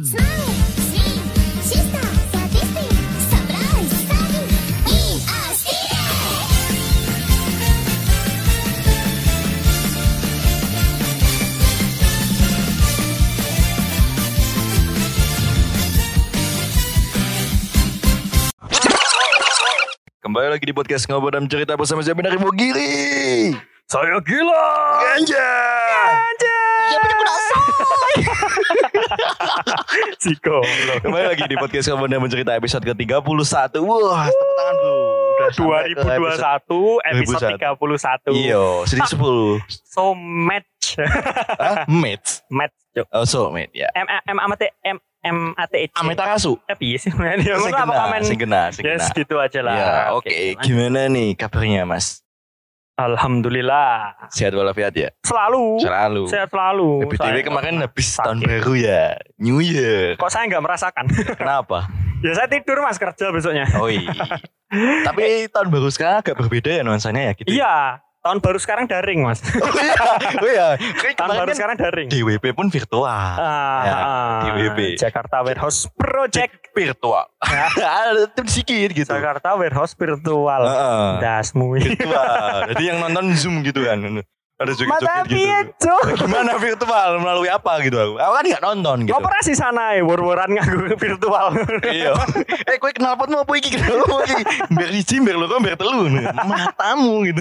Kembali lagi di podcast ngobrol dan cerita bersama saya Benar Ibu Giri. Saya gila. Ganja. Ya punya kuda Siko. Kembali lagi di podcast ngobrol dan cerita episode ke-31. Wah, tepuk tangan bro. Udah sampai ke 2021 episode 31. Iya, sedikit 10. So match. Hah? Match. Cuk. Oh, so mate ya. M M M T M M A T H. Ameta Kasu. Eh piye sih? Ya apa komen? sing kena, sing Yes, gitu aja lah. Ya, oke. Gimana nih kabarnya, Mas? Alhamdulillah. Sehat walafiat ya? Selalu. Selalu. Sehat selalu. BTW kemarin habis sakit. tahun baru ya. New Year. Kok saya nggak merasakan? Kenapa? ya saya tidur mas kerja besoknya. Oh iya. Tapi tahun baru sekarang agak berbeda ya nuansanya ya gitu. Iya. Tahun baru sekarang daring mas. Oh iya. Oh iya. Tahun baru kan sekarang daring. DWP pun virtual. Ah, Ya, ah, DWP. Jakarta Warehouse Project. virtual. Ada tim sedikit gitu. Jakarta Warehouse virtual. Heeh. Dasmu. Virtual. Jadi yang nonton Zoom gitu kan. Ada joget-joget Mata gitu. Cuk? Gimana virtual melalui apa gitu aku. Aku kan nggak nonton gitu. Operasi sana ya, war-waran nganggo virtual. Iya. Eh kowe kenal pot mau apa iki kenal apa iki? Biar hiji, biar loro, biar telu. Matamu gitu.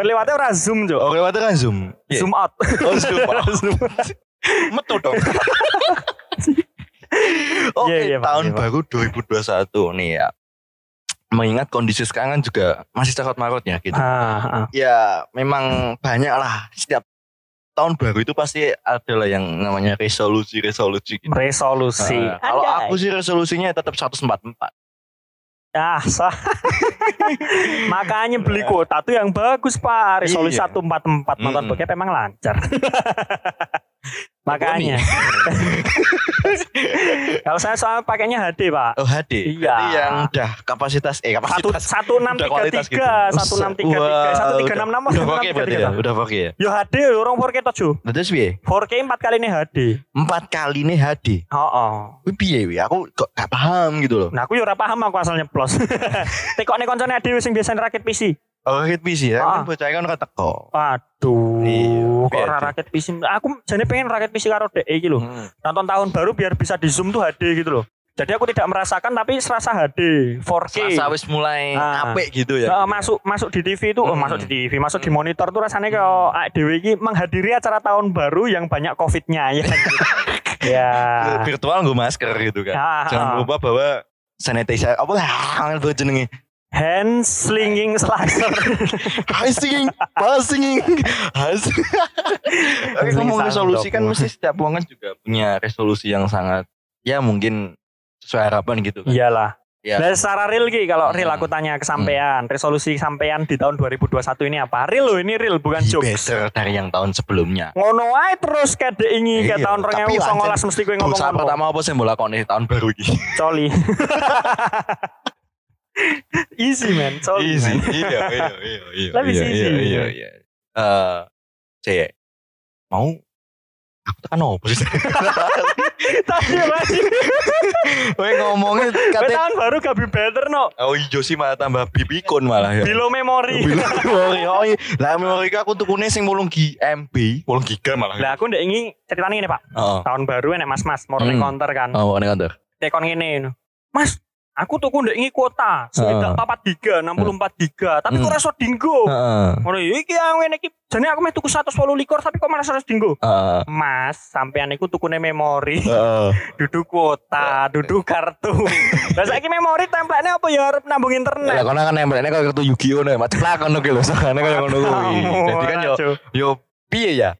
Lewatnya ora zoom, Cuk. Oh, lewatnya kan Zoom. Iya. Zoom out. Oh, Zoom. Metu dong. Oke, Iya, iya, Pak. tahun Iya, baru 2021 nih ya. Mengingat kondisi sekarang kan juga masih carut marutnya gitu. Ah, ah. Ya, memang banyak lah setiap tahun baru itu pasti adalah yang namanya resolusi-resolusi gitu. Resolusi. Nah, kalau aku sih resolusinya tetap 144. Ah, sah. Makanya beli kuota tuh yang bagus, Pak. Resolusi Iya. 144 nonton bokep emang lancar. Makanya. Kalau saya soal pakainya HD, Pak. Oh HD. Iya. Berarti yang udah kapasitas eh Satu kapasitas satu enam tiga tiga, satu enam tiga tiga, satu tiga enam enam, Udah pakai berarti ya. Udah pakai ya. Yo HD, orang 4K tujuh. Terus piye? 4K empat kali ini HD. Empat kali nih HD. Oh, oh. Piye wi? Aku kok gak paham gitu loh. Nah aku yo ora paham aku asalnya plus. Tekokne koncone dhewe sing biasanya rakit PC. Oh, rakit PC ya. Ah. Kan bocah kan ora teko. Aduh, Iya, kok ora rakit PC. Aku jane pengen rakit PC karo DE iki lho. Hmm. Nonton tahun baru biar bisa di zoom tuh HD gitu loh. Jadi aku tidak merasakan tapi serasa HD 4K. Selasa wis mulai Ah. apik gitu ya. Eh, masuk masuk di TV itu, oh, Hmm. masuk di TV, masuk di monitor tuh rasanya kayak awake dhewe iki menghadiri acara tahun baru yang banyak Covid-nya ya. ya. Virtual gue masker gitu kan. Ah, Jangan ah. lupa bawa sanitizer. Apa lah? Apa jenenge? Hand slinging slasher. Hai singing, pas singing, hai singing. Oke, ngomong resolusi kan mesti setiap orang kan juga punya resolusi yang sangat ya mungkin sesuai harapan gitu kan. Iyalah. Ya. Nah, secara real Ki, kalau real Hmm. aku tanya ke sampean, resolusi sampean di tahun 2021 ini apa? Real loh, ini real bukan Be jokes. better dari yang tahun sebelumnya. Ngono ae terus kade ingi ke Iya, tahun tapi 2019 mesti kowe ngomong Dosa pertama apa sih bola kone tahun baru ini? Coli. easy man, coli. Easy. man. Iya, iya, iya, iya. Lebih iya, easy. Iya, iya, iya. Eh, saya mau aku tekan apa sih? Tapi masih ngomongnya Kowe katanya tahun baru gak be better no. Oh iya sih malah tambah bibikon malah ya. Bilo memori. Bila memori. Oh iya. Lah memori aku tukune sing 8 GB, 8 giga malah. Lah aku ndek ingi ceritanya ini Pak. Tahun baru enek mas-mas mau Hmm. counter kan. Oh, ini kantor. tekon ngene Mas, aku tuku ndek ingi kuota sekitar 4 giga, 64 giga, tapi kok Hmm. ora iso dinggo. Ngono iki yang ngene iki jane aku meh tuku 180 likur tapi kok malah harus dinggo. Heeh. Mas, sampean iku tukune memori, Heeh. duduk kuota, duduk kartu. Lah saiki memori template apa ya arep nambung Lah internet. kono kan nempelnya kayak kartu Yu-Gi-Oh nih, macet lah kono ki lho, sakane kayak ngono kuwi. Jadi kan yo yo piye ya?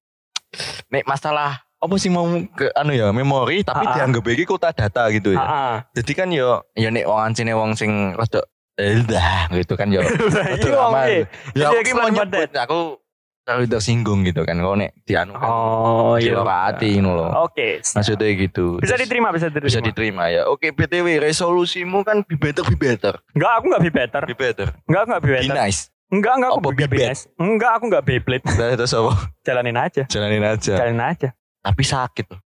Nek masalah apa sih mau ke anu ya memori tapi ah. dianggap iki kota data gitu ya. Heeh. Jadi kan yo ya nek wong ancine wong sing rada eh dah gitu kan yo. Betul, wong aman. Ya aku mau nyebut aku terlalu tersinggung gitu kan kalau nek dianu kan. Oh ke hati ngono loh. Oke. Maksudnya gitu. Bisa Terus diterima, bisa diterima. bisa diterima ya. Oke, BTW resolusimu kan be better be better. Enggak, aku enggak be better. Be better. Enggak, enggak be Be better. nice. Enggak, enggak aku Apa, be bibet? BBS. Enggak, aku enggak Beyblade. Terus apa? Jalanin aja. Jalanin aja. Jalanin aja. Tapi sakit loh.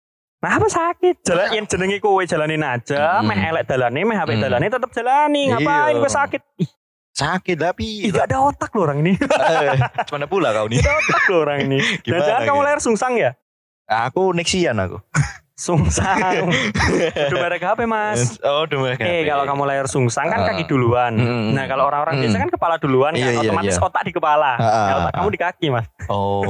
Nah apa sakit? Jalan yang jenenge kowe jalanin aja, Hmm. meh elek dalane, meh HP Hmm. dalane tetep jalani. Ngapain Iya. gue sakit? Ih, Sakit tapi gak ada otak loh orang ini. Eh, Mana pula kau nih? Gak ada otak loh orang ini. Dan jangan kamu gitu? lahir sungsang ya? Aku Nexian aku. Sungsang. Udah merek HP mas. Oh, udah mereka. Eh kalau kamu lahir sungsang kan Ah. kaki duluan. Mm-mm. Nah kalau orang-orang Mm. biasa kan kepala duluan Iya, kan iya, otomatis iya. otak di kepala. Ah, Nah, otak ah. kamu di kaki mas. Oh.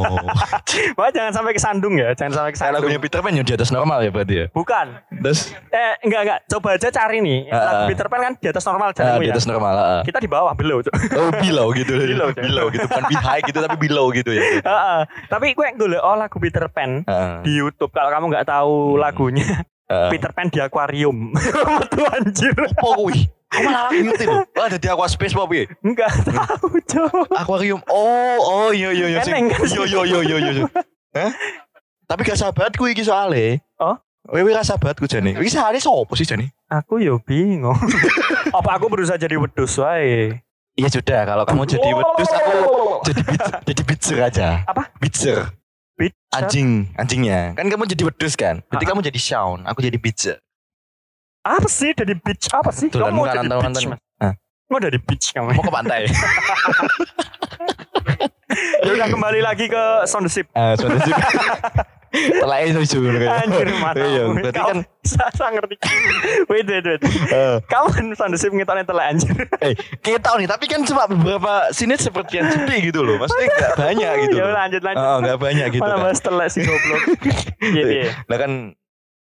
Wah jangan sampai kesandung ya, jangan sampai kesandung. lagunya Peter Pan yang di atas normal ya berarti ya. Bukan. Terus Eh enggak enggak, coba aja cari nih. Ah, Lagu. Peter Pan kan di atas normal jalanmu di ya. atas normal. ah. Kita di bawah below. Oh below gitu. Below, Cok. below gitu bukan be high gitu tapi below gitu ya. Heeh. Tapi gue golek oh lagu Peter Pan Heeh. di YouTube kalau kamu nggak tahu. Lagunya Heeh. Peter Pan di akuarium. Metu anjir. Oh kuwi. Kamu malah ngerti loh. Oh, ada di aqua space apa piye? Enggak tahu, Cok. Akuarium. Oh, oh iya iya iya. Iya iya iya iya iya. Hah? Tapi gak sahabatku iki soalnya. Oh? Wewe ra sahabatku jane. Iki sehari sopo sih jane? Aku yo bingung. Apa aku berusaha jadi wedus wae? Iya sudah kalau kamu jadi wedus aku jadi beat, jadi bitzer aja. Apa? Bitzer. Bitch. Anjing, anjingnya. Kan kamu jadi wedus kan? Berarti kamu jadi Shaun, aku jadi bitzer. Apa sih dari beach apa sih? Tuh, Kamu mau kan jadi nonton beach, nonton. Mas? Mau dari beach kamu. Mau ke pantai. ya udah kembali lagi ke Sound the Ship. Eh, sudah sih. Telai itu juga. Anjir mata. Iya, berarti kan saya ngerti. Wait wait wait. eh, Kamu Ship ngitone telek anjir. eh, kita nih, tapi kan cuma beberapa sini seperti yang sedih gitu loh. Maksudnya nggak banyak gitu. Ya lanjut lanjut. Oh, nggak banyak gitu Mana kan. bahas telek sih goblok. Iya iya. Nah kan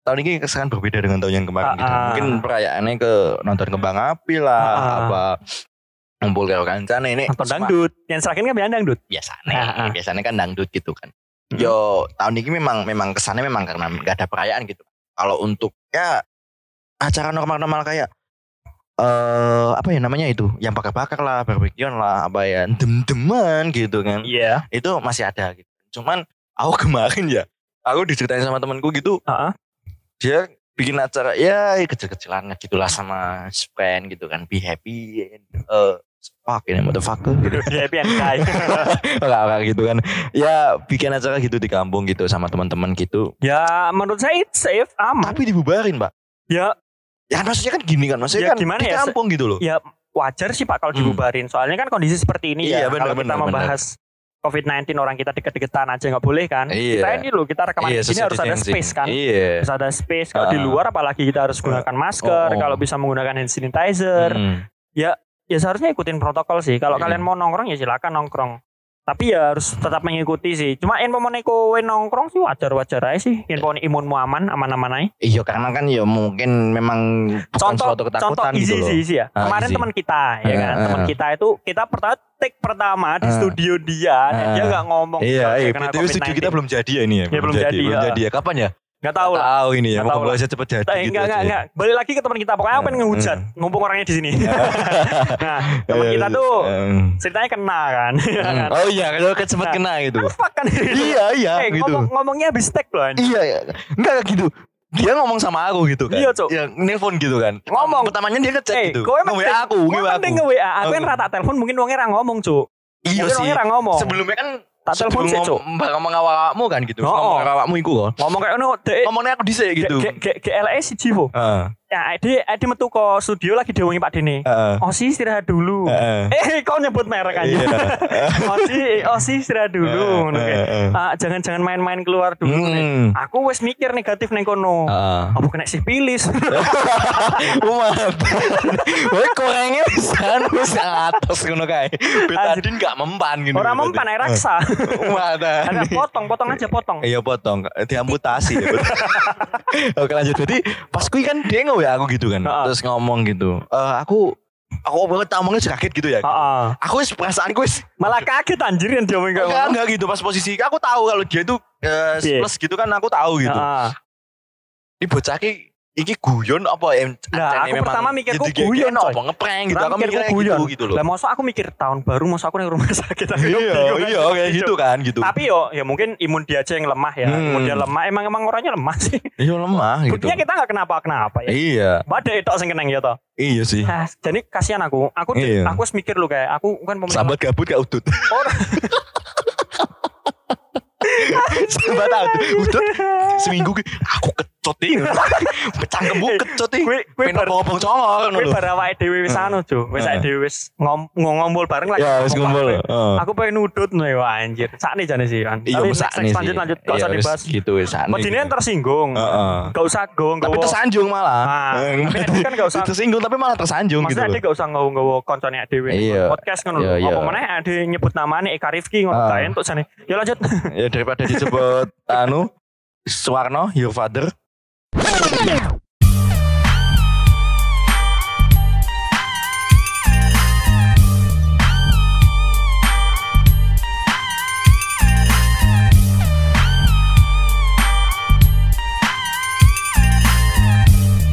tahun ini kesan berbeda dengan tahun yang kemarin gitu. Ah, ah. Mungkin perayaannya ke nonton kembang api lah, Ah, apa ngumpul karo kancane ini Nonton dangdut. Yang terakhir kan biasa dangdut. biasanya biasanya kan dangdut gitu kan Hmm. yo tahun ini memang memang kesannya memang karena nggak ada perayaan gitu kalau untuk ya acara normal-normal kayak eh apa ya namanya itu yang bakar-bakar lah barbekyuan lah apa ya dem-deman gitu kan Iya. itu masih ada gitu cuman aku kemarin ya aku diceritain sama temanku gitu Heeh. dia bikin acara ya kecil-kecilan gitulah sama friend gitu kan be happy eh fuck ini motherfucker gitu and die. Enggak, enggak gitu kan. Ya bikin acara gitu di kampung gitu sama teman-teman gitu. ya menurut saya it's safe aman. Tapi dibubarin, Pak. Ya Ya maksudnya kan gini kan, maksudnya Ya, kan gimana di ya, kampung gitu loh. ya wajar sih Pak kalau Hmm. dibubarin. Soalnya kan kondisi seperti ini Iya, ya. benar, kalau kita benar, membahas COVID-19 orang kita deket-deketan aja nggak boleh kan. Iya. Kita ini loh kita rekaman di sini social harus ada space kan. Iya. Harus ada space. Kalau di Ah. luar apalagi kita harus gunakan masker. Oh, oh. Kalau bisa menggunakan hand sanitizer. Hmm. Ya seharusnya ikutin protokol sih. Kalau Hmm. kalian mau nongkrong ya silakan nongkrong. Tapi ya harus tetap mengikuti sih. Cuma info kowe nongkrong sih wajar-wajar aja sih. Info imunmu aman, aman-aman aja. Iya karena kan ya mungkin memang bukan contoh suatu contoh ketakutan easy gitu loh. easy ya. Ah, Kemarin teman kita ya kan, ah, teman ah. kita itu kita pertama take pertama di Ah. studio dia, Ah. dia nggak ngomong. Iya, iya. BTW studio COVID-19. kita belum jadi ya ini ya. Ya, belum jadi, belum ya. jadi ya. Kapan ya? Nggak tahu lah. Tahu ini ya. Nggak tahu lah. aja cepet jadi Eh, gitu enggak, enggak, ya. enggak. Balik lagi ke teman kita. Pokoknya apa yang Hmm. ngehujat. Mumpung orangnya di sini. nah, teman kita tuh Hmm. ceritanya kena kan. Ya Hmm. kan? Oh iya, kalau kan sempat Nah, kena gitu. Fuck kan. Iya, iya Eh, gitu. ngomong, ngomongnya habis tag loh. Iya, iya. enggak gitu. Dia ngomong sama aku gitu kan. Iya, Cuk. Ya, nelpon gitu kan. Ngomong. Pertamanya dia ngechat Eh, gitu. kowe Nge-WA aku, Gue nge-WA aku. mending nge-WA. Aku Aku. rata telepon mungkin wongnya ra ngomong, Cuk. Iya sih. ngomong. Sebelumnya kan Tak telepon sih, Cuk. Mbak ngomong awakmu kan gitu. Oh, Ngomong awakmu iku kok. Ngomong kayak ngono, dek. Ngomongnya aku dhisik gitu. Ge- ge- GLS si Jivo. Heeh. Ya, Adi, Adi metu ke studio lagi diomongin Pak Dene. Heeh. Osi istirahat dulu. Heeh. Eh, kau nyebut merek aja. Iya. Osi, Osi istirahat dulu. ngono kayak. Heeh. Ah, jangan-jangan main-main keluar dulu. Hmm. Aku wes mikir negatif neng kono. Heeh. Apa kena sipilis? Umat. Woi korengnya pisan wis atas ngono kae. Betadin gak mempan gitu. Orang mempan air raksa. Umat. Ada potong, potong aja potong. Iya potong, diamputasi. Oke lanjut. Jadi pas kui kan dia nge aku gitu kan, Heeh. terus ngomong gitu. Eh aku aku banget ngomongnya kaget gitu ya. Heeh. Aku wis perasaan wis Malah kaget anjir yang diomongin kayak enggak enggak gitu pas posisi aku tahu kalau dia itu eh, Iya. plus gitu kan aku tahu gitu. Ini bocah ki iki guyon apa em Nah, aku pertama mikirku jadi guyon, apa ngeprank gitu. Aku mikirku guyon. gitu gitu loh. Lah masa aku mikir tahun baru masa aku yang rumah sakit aku Iya, iya kayak gitu kan gitu. Tapi yo ya mungkin imun dia aja yang lemah ya. Hmm. Imun dia lemah emang emang orangnya lemah sih. Iya lemah gitu. Buktinya kita nggak kenapa-kenapa ya. Iya, Badai itu sing keneng ya toh. iya sih. Nah, jadi kasihan aku. Aku Iya. aku wis mikir lu kayak aku kan pemain Sahabat gabut gak udut. Orang. Coba tahu tuh. Udah seminggu aku kecut nih. Cangkemmu kecut nih. Kowe kowe ngomong congor ngono kowe lho. bar awake dhewe wis anu, Jo. Wis awake dhewe wis ngom- ngompol bareng lagi. Ya wis. Heeh. Aku pengen nudut nih wah anjir. Sakne jane sih kan. Iya sih. lanjut lanjut gak Iya, usah dibahas. Gitu wis sakne. Medine yang tersinggung. Heeh. Gak usah gowong Tapi tersanjung malah. Ah, tapi kan gak usah- tersinggung tapi malah tersanjung gitu. Maksudnya gak usah nggawa koncone dhewe Iya. podcast ngono Iya, lho. Apa meneh ade nyebut namanya Eka Rifki ngono Ah. kae entuk jane. Ya lanjut. ya daripada disebut anu Suwarno your father Yeah.